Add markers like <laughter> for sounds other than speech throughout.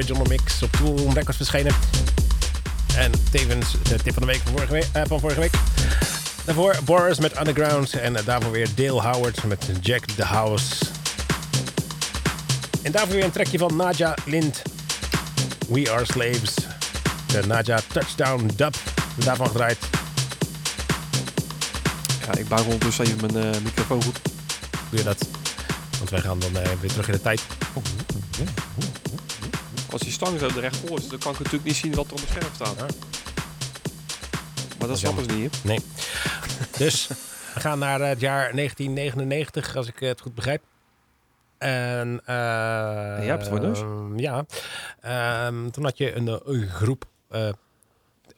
Original mix op Tool Records verschenen. En tevens de tip van de week van vorige week. eh, van vorige week. Daarvoor Boris met Underground. En eh, daarvoor weer Dale Howard met Jack the House. En daarvoor weer een trekje van Naja Lind. We Are Slaves. De Naja Touchdown Dub. Daarvan gedraaid. Ja, ik bouw ondertussen even mijn eh, microfoon goed. Doe je dat? Want wij gaan dan eh, weer terug in de tijd. Als die stang zo er recht voor is, dan kan ik natuurlijk niet zien wat er op het scherm staat. Ja. Maar dat snappen ze niet. hè? Nee. <laughs> Dus we gaan naar het jaar 1999, als ik het goed begrijp. En eh jij hebt het voor neus? Ja. Ehm, toen had je een, eh, een groep, eh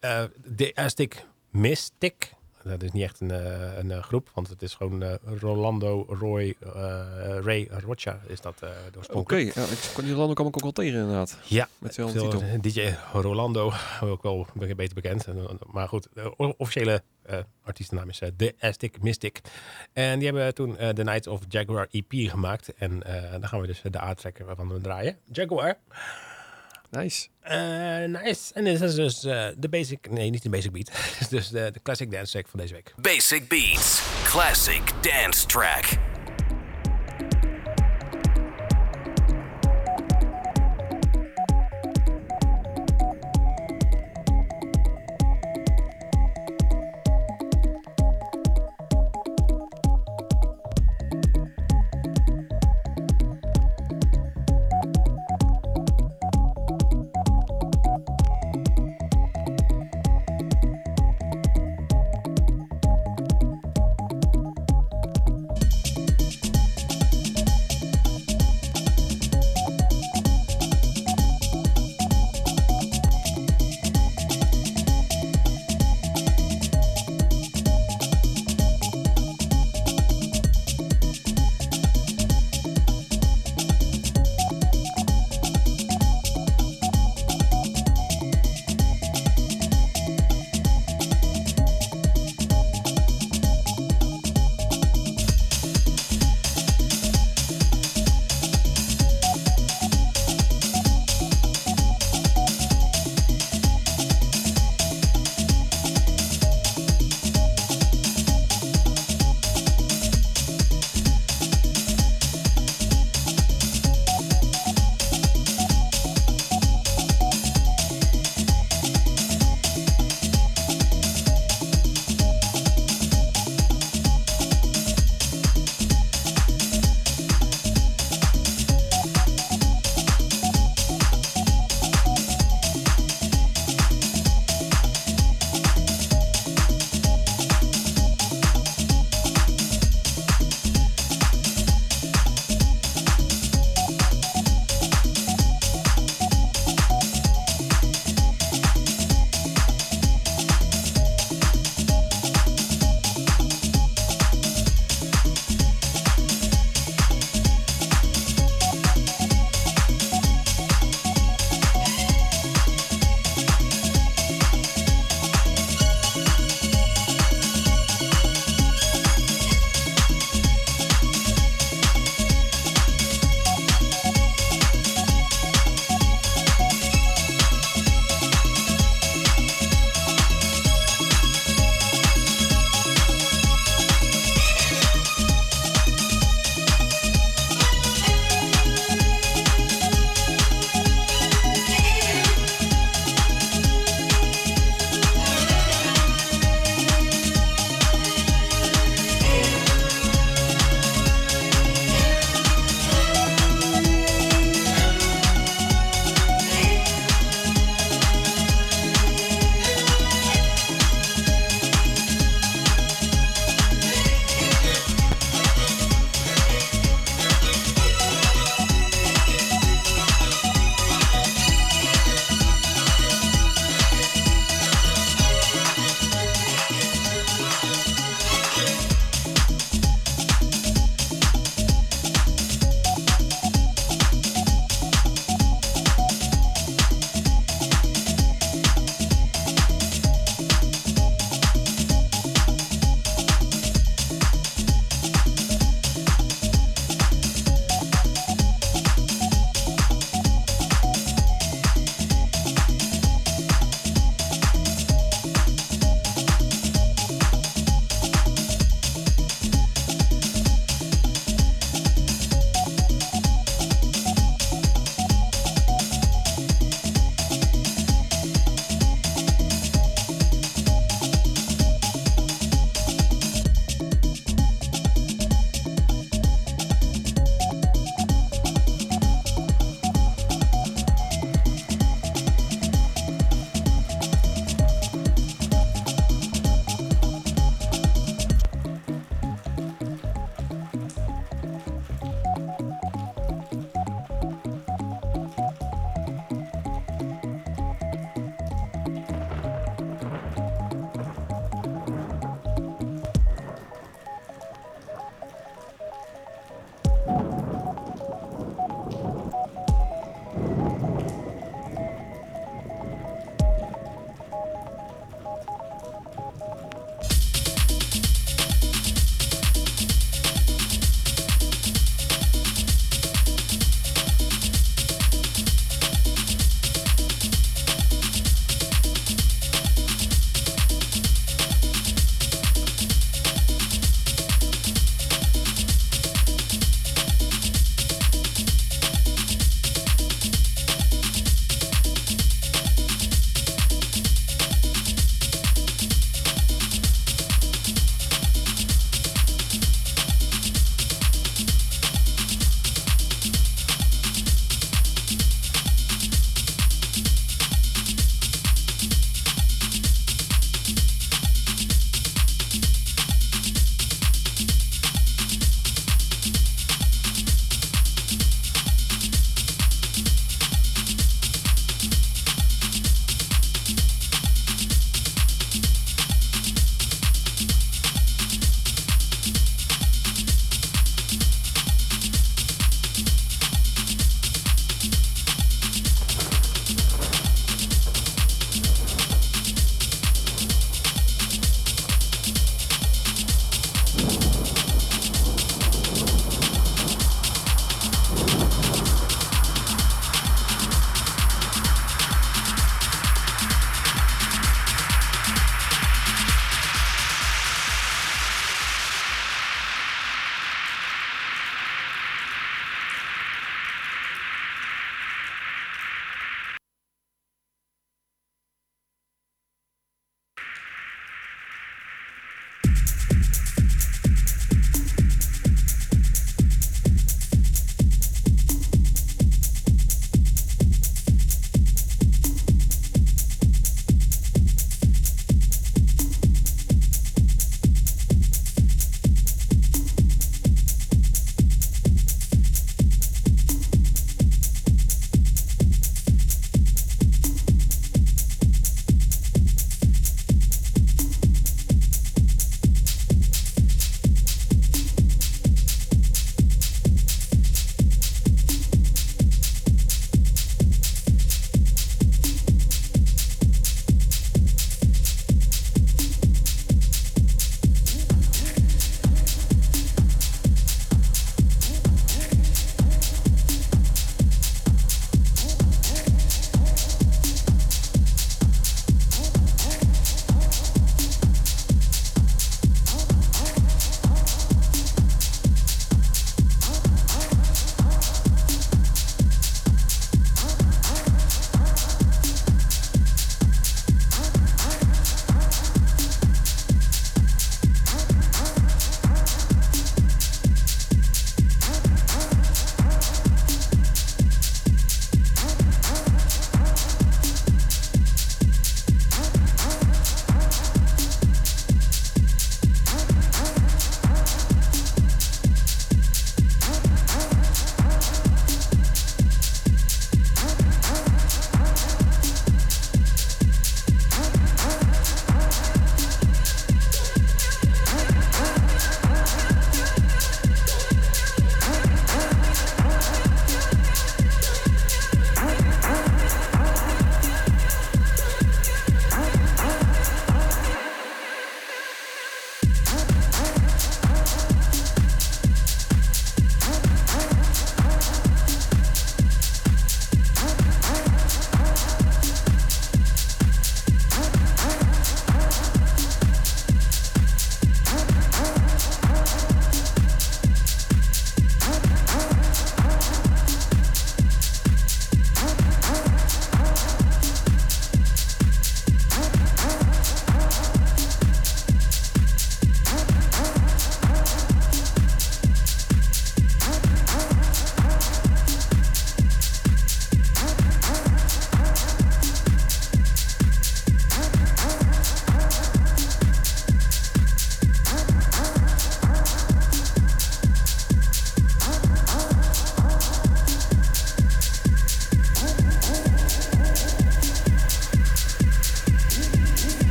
eh, de Aztec Mystic. Dat is niet echt een, eh, een eh, groep, want het is gewoon eh, Rolando Roy Ray Rocha is dat Oké, oorspronkelijk. ja, ik kon die landen kwam ik ook wel tegen inderdaad. Ja, Met dezelfde veel- titel. DJ Rolando, <laughs> ook wel be- beter bekend. En, Maar goed, de officiële eh artiestennaam is The Aztec Mystic. En die hebben toen eh, The Night of Jaguar EP gemaakt. En dan gaan we dus de A-trekker van we draaien. Jaguar. Nice. Eh, nice. En dit is dus eh, de basic, nee niet de basic beat. Dit is <laughs> dus de, de classic dance track van deze week. Basic Beats, classic dance track.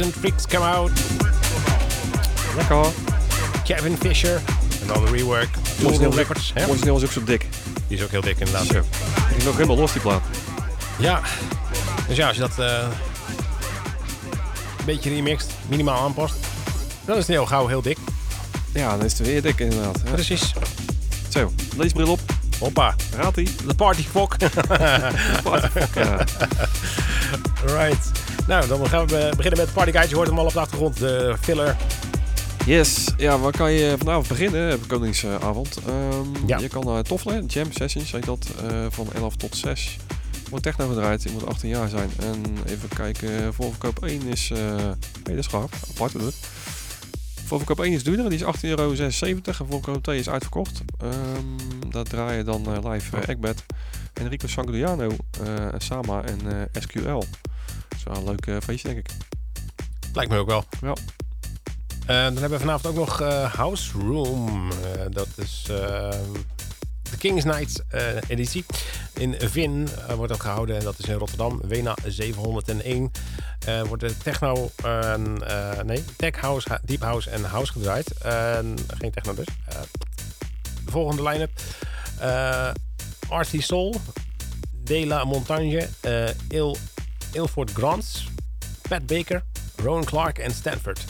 2000 Freaks Come Out. Lekker hoor. Kevin Fisher. En dan de rework. Original Records. Origineel is ook zo dik. Die is ook heel dik inderdaad. Die is ook helemaal los die plaat. Ja. Dus ja, als je dat eh, een beetje remixt, minimaal aanpast, dan is het heel gauw heel dik. Ja, dan is het weer dik inderdaad. Precies. Zo, leesbril op. Hoppa. Raadt ie. <laughs> De partyfok. Ja. <laughs> right. Nou, dan gaan we beginnen met het partyguide. Je hoort hem al op de achtergrond. De filler. Yes, ja, waar kan je vanavond beginnen? Op Koningsavond. Ehm, Ja. Je kan uh, toffelen, jam sessions, heet dat, eh, van 11 tot 6. Wordt techno gedraaid, je moet 18 jaar zijn. En even kijken, voorverkoop 1 is, eh hey, dat is gaaf, apart het. Voorverkoop 1 is duurder, die is 18,76 euro. En voorverkoop 2 is uitverkocht. Ehm daar draaien dan eh, live uh, Enrico Sangudiano, eh, Sama en eh, SQL. Dat is wel een leuk eh, feestje, denk ik. Lijkt me ook wel. Ja. Eh, dan hebben we vanavond ook nog eh, House Room. Dat is de Kings Night editie. In Vin wordt dat gehouden en dat is in Rotterdam. Wena 701. Eh, wordt de techno, nee, tech house, deep house en house gedraaid. En geen techno dus. De volgende line-up. Artie Soul, De La Montagne, Il, Ilford Grants, Pat Baker, Rowan Clark en Stanford.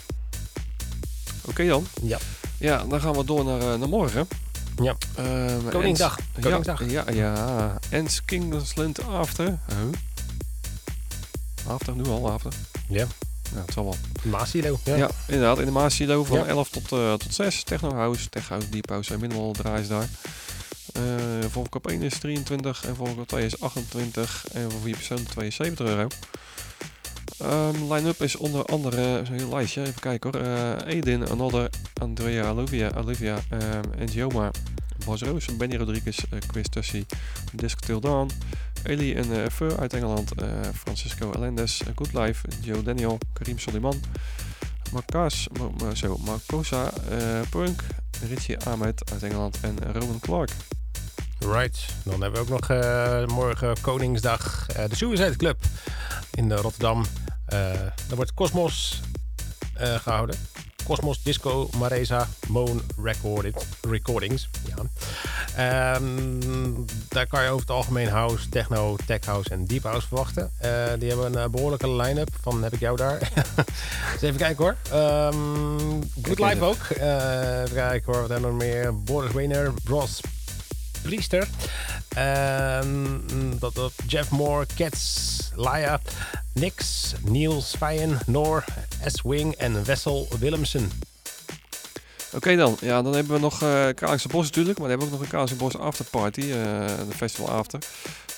Oké dan. Ja. Ja, dan gaan we door naar, eh, naar morgen. Ja. Ehm, Koningsdag. Ens- Koningsdag. Ja, ja, ja. Ens Kingsland After. Huh? After, nu al, After. Ja. Ja, het zal wel. Maasilo. Ja, Ja. inderdaad. In de Maasilo van Ja. 11 tot, eh, tot 6. Techno House, Tech House, Deep House en minimal draaien ze daar. Eh Volkop 1 is 23 en Volkop 2 is 28 en voor 4 personen 72 euro. Ehm, Line-up is onder andere, zo'n heel lijstje, even kijken hoor. Eh Edin, Another, Andrea Olivia, Olivia Roos, Benny Rodriguez, Chris Tussie, Disc Till Dawn, en eh Fur uit Engeland, eh, Francisco Alendes, Good Life, Joe Daniel, Karim Soliman, Marcas, Ma- Ma- zo, Marcosa, Punk, Richie Ahmed uit Engeland en Rowan Clark. Right. Dan hebben we ook nog eh, morgen Koningsdag eh, de Suicide Club in Rotterdam. Eh daar wordt Cosmos eh, gehouden. Cosmos Disco Mareza Moon Recorded, Recordings. Ja. Ehm, daar kan je over het algemeen house, techno, tech house en deep house verwachten. Die hebben een eh, behoorlijke line-up van heb ik jou daar. <laughs> Even kijken hoor. Ehm Good Life ook. Eh, even kijken hoor. Wat hebben we nog meer? Boris Wiener, Bros Priester. En dat, dat Jeff Moore, Cats, Laia, Nix, Niels Vijen, Noor, S-Wing en Wessel Willemsen. Oké dan, ja, dan hebben we nog eh Kralingse Bos natuurlijk, maar dan hebben we ook nog een Kralingse Bos afterparty, eh de festival after.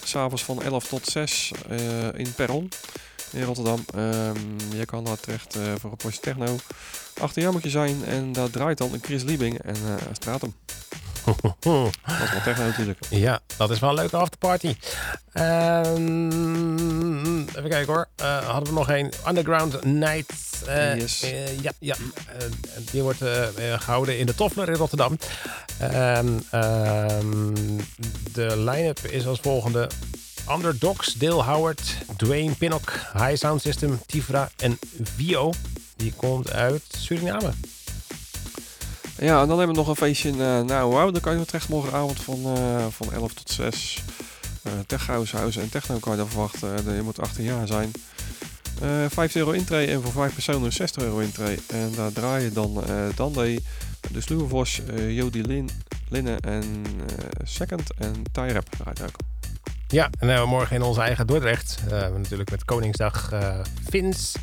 S'avonds van 11 tot 6 eh, in Perron in Rotterdam. Ehm, je kan daar terecht voor een portie techno. Achter jou moet je zijn en daar draait dan een Chris Liebing en eh Stratum. Dat is wel techno natuurlijk. Ja, dat is wel een leuke afterparty. Ehm, even kijken hoor. Eh, hadden we nog een Underground Night. Eh, Yes. eh, ja, ja. Die wordt eh, eh, gehouden in de Toffler in Rotterdam. En, ehm, de line-up is als volgende. Underdogs, Dale Howard, Dwayne Pinnock, High Sound System, Tifra en Vio. Die komt uit Suriname. Ja, en dan hebben we nog een feestje in uh, Nou Wow. Dan kan je Utrecht morgenavond van, uh, van 11 tot 6. Uh, Tech House, House en Techno kan je dan verwachten. je moet 18 jaar zijn. Uh, 50 euro intree en voor 5 personen 60 euro intree. En daar draai je dan Dande, de Sluwevos, uh, Jody Lin, Linnen en Second en Tie Rap draait ook. Ja, en dan hebben we morgen in onze eigen Dordrecht. natuurlijk met Koningsdag Vins.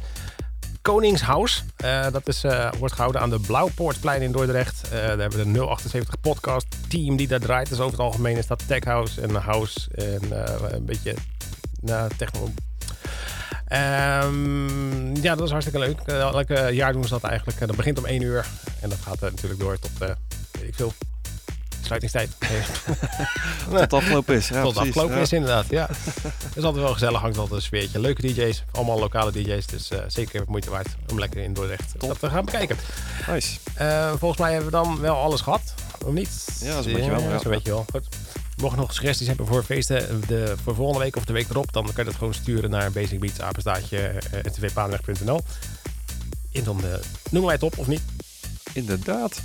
Koningshuis. Uh, dat is, uh, wordt gehouden aan de Blauwpoortplein in Dordrecht. Uh, daar hebben we de 078 podcast team die daar draait. Dus over het algemeen is dat tech house en house en een beetje nou, techno. Um, ja, dat is hartstikke leuk. elke jaar doen ze dat eigenlijk. dat begint om 1 uur en dat gaat natuurlijk door tot, ik veel, sluitingstijd. Tot <laughs> het afgelopen is. Ja, Tot het afgelopen ja. is, inderdaad. Ja. Het is altijd wel gezellig, hangt altijd een sfeertje. Leuke DJ's, allemaal lokale DJ's. Dus uh, zeker moeite waard om lekker in Dordrecht Top. dat te gaan bekijken. Nice. Uh, volgens mij hebben we dan wel alles gehad, of niet? Ja, dat is een beetje wel. Ja, weet je wel. Goed. Mocht je nog suggesties hebben voor feesten de, voor volgende week of de week erop, dan kan je dat gewoon sturen naar basicbeatsapenstaatje ntvpaanweg.nl. En dan uh, noemen wij het op, of niet? Inderdaad.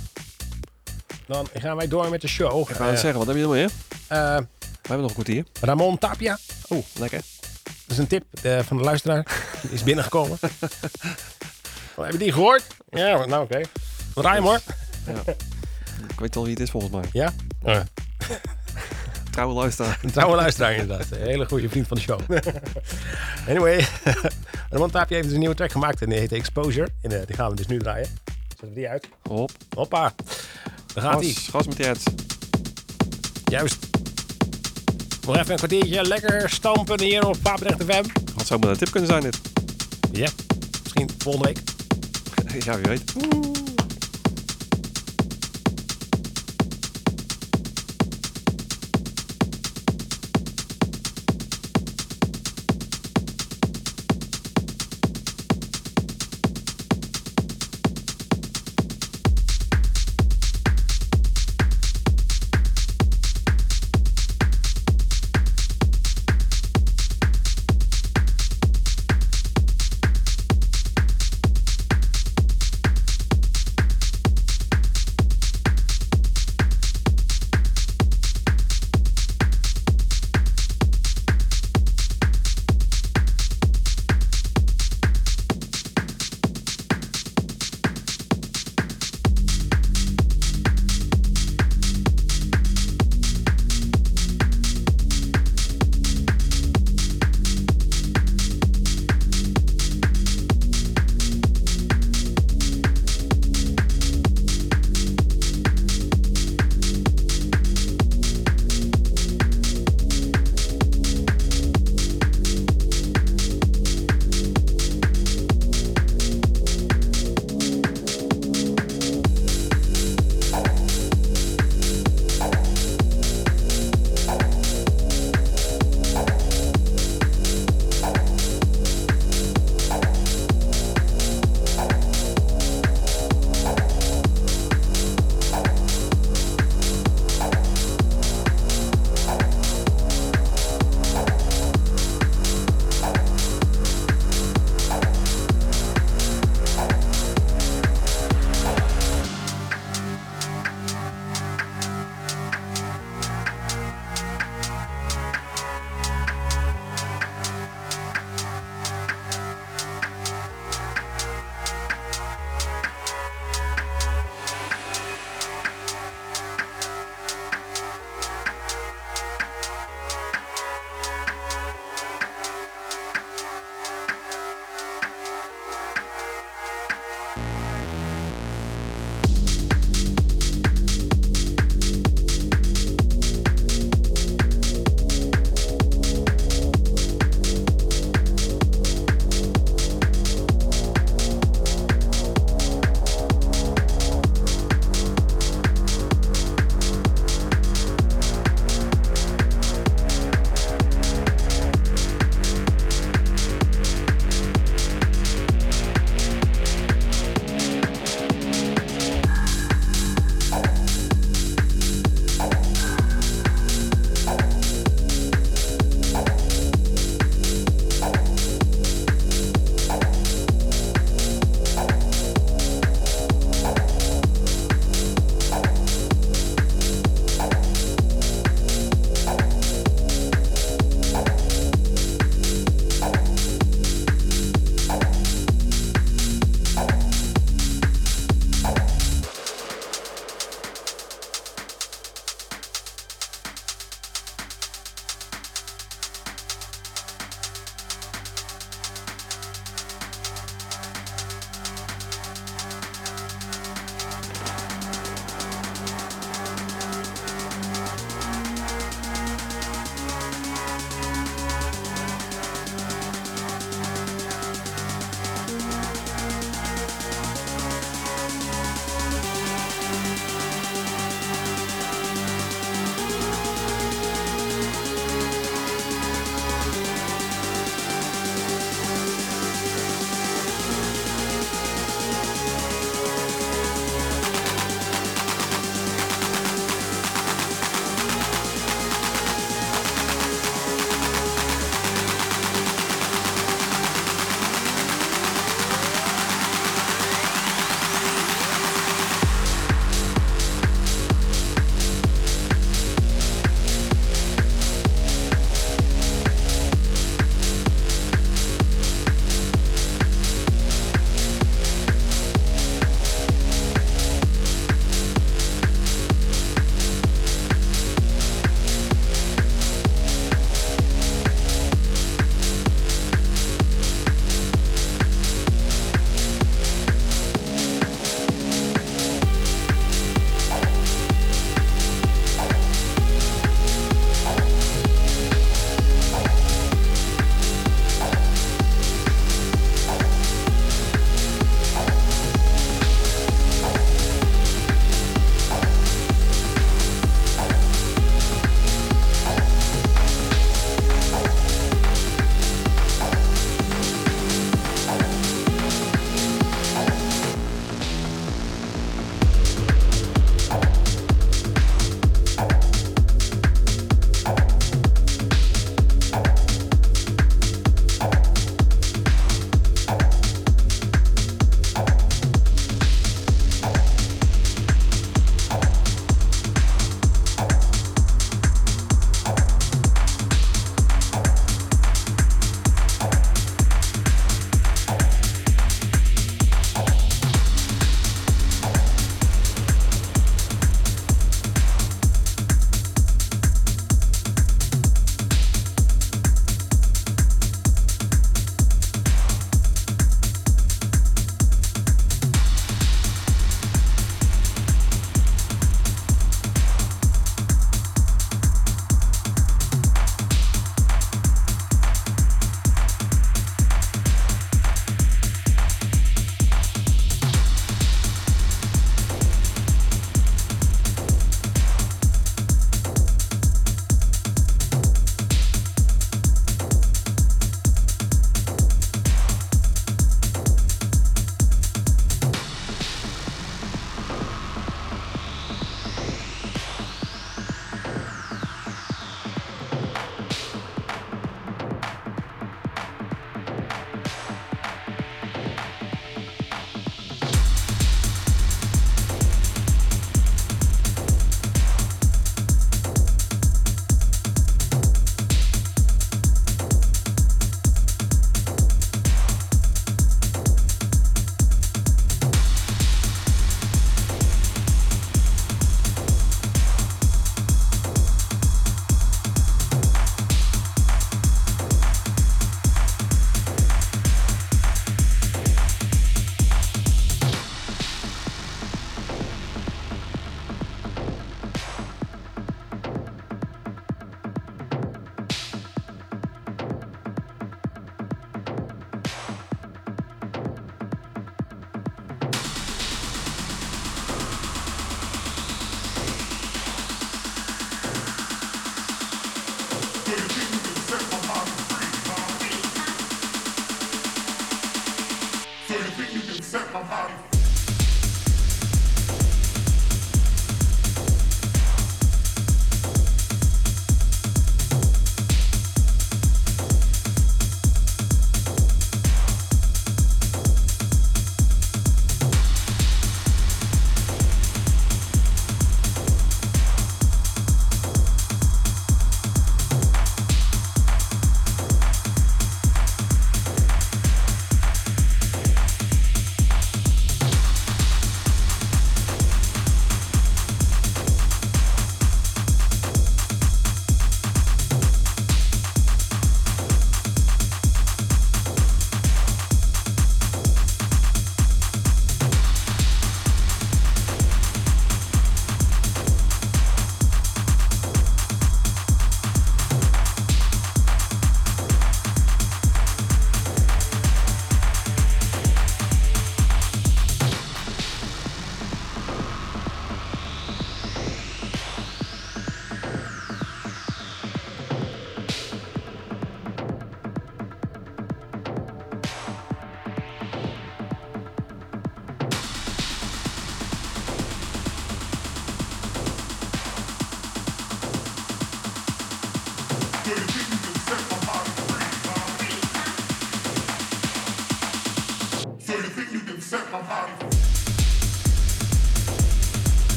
Dan gaan wij door met de show. Ik ga uh, zeggen, wat heb je nog meer? We hebben nog een kwartier. Ramon Tapia. Oeh, lekker. Dat is een tip uh, van de luisteraar. Die is binnengekomen. <laughs> Heb je die gehoord? Ja, nou oké. Okay. Draai hem hoor. Ja. Ik weet al wie het is volgens mij. Ja? Oh. <laughs> Trouwe luisteraar. Een trouwe luisteraar inderdaad. Een hele goede vriend van de show. <laughs> anyway. Ramon Tapia heeft dus een nieuwe track gemaakt en die heet Exposure. En die gaan we dus nu draaien. Zetten we die uit. Hop. Hoppa. Daar gaat hij. Gas met die ads. Juist. Nog even een kwartiertje lekker stampen hier op Papendrecht FM. Wat zou maar een tip kunnen zijn dit? Ja, misschien volgende week. <laughs> ja, wie weet.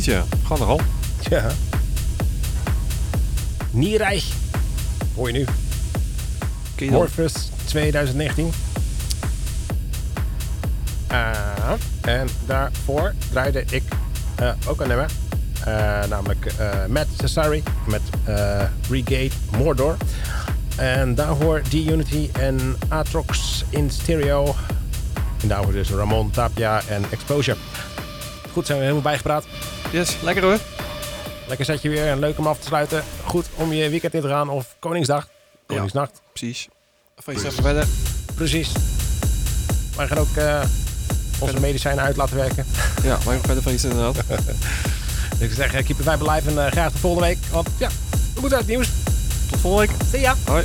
Oeh. Beetje. Ga er al. Ja. Nierreich. Hoor je nu. Morphus 2019. Ah, en daarvoor draaide ik eh, ook een nummer. Eh, namelijk eh Matt Cesari met eh Regate Mordor. En daarvoor D-Unity en Atrox in stereo. En daarvoor dus Ramon, Tapia en Exposure. Goed, zijn we helemaal bijgepraat. Yes, lekker hoor. Lekker zet je weer en leuk om af te sluiten. Goed om je weekend in te gaan of Koningsdag. Koningsnacht. Precies. Feest even verder. Precies. Wij gaan ook eh, onze medicijnen uit laten werken. <laughs> Ja, wij gaan verder feesten inderdaad. Dus <laughs> ik zeg, eh, keep it vibe alive en eh, graag de volgende week. Want ja, we moeten uit het nieuws. Tot volgende week. See ya! Hoi.